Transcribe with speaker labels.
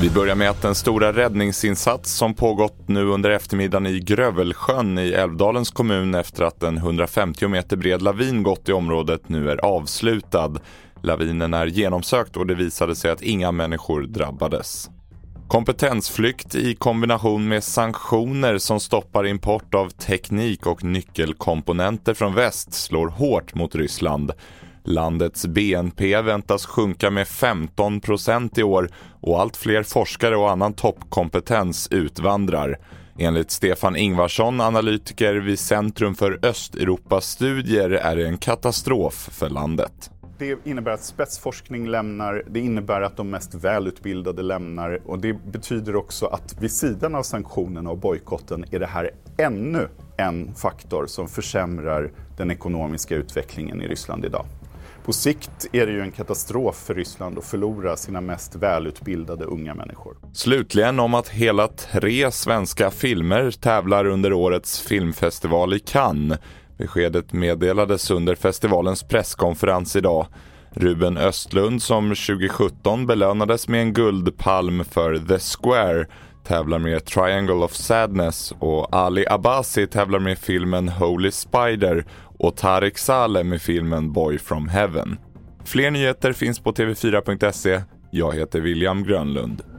Speaker 1: Vi börjar med att den stora räddningsinsats som pågått nu under eftermiddagen i Grövelsjön i Älvdalens kommun efter att en 150 meter bred lavin gått i området nu är avslutad. Lavinen är genomsökt och det visade sig att inga människor drabbades. Kompetensflykt i kombination med sanktioner som stoppar import av teknik och nyckelkomponenter från väst slår hårt mot Ryssland. Landets BNP väntas sjunka med 15 procent i år och allt fler forskare och annan toppkompetens utvandrar. Enligt Stefan Ingvarsson, analytiker vid Centrum för Östeuropastudier, är det en katastrof för landet.
Speaker 2: Det innebär att spetsforskning lämnar, det innebär att de mest välutbildade lämnar och det betyder också att vid sidan av sanktionerna och bojkotten är det här ännu en faktor som försämrar den ekonomiska utvecklingen i Ryssland idag. På sikt är det ju en katastrof för Ryssland att förlora sina mest välutbildade unga människor.
Speaker 1: Slutligen om att hela tre svenska filmer tävlar under årets filmfestival i Cannes. Beskedet meddelades under festivalens presskonferens idag. Ruben Östlund som 2017 belönades med en guldpalm för The Square tävlar med Triangle of Sadness och Ali Abbasi tävlar med filmen Holy Spider och Tarek Saleh med filmen Boy from Heaven. Fler nyheter finns på tv4.se. Jag heter William Grönlund.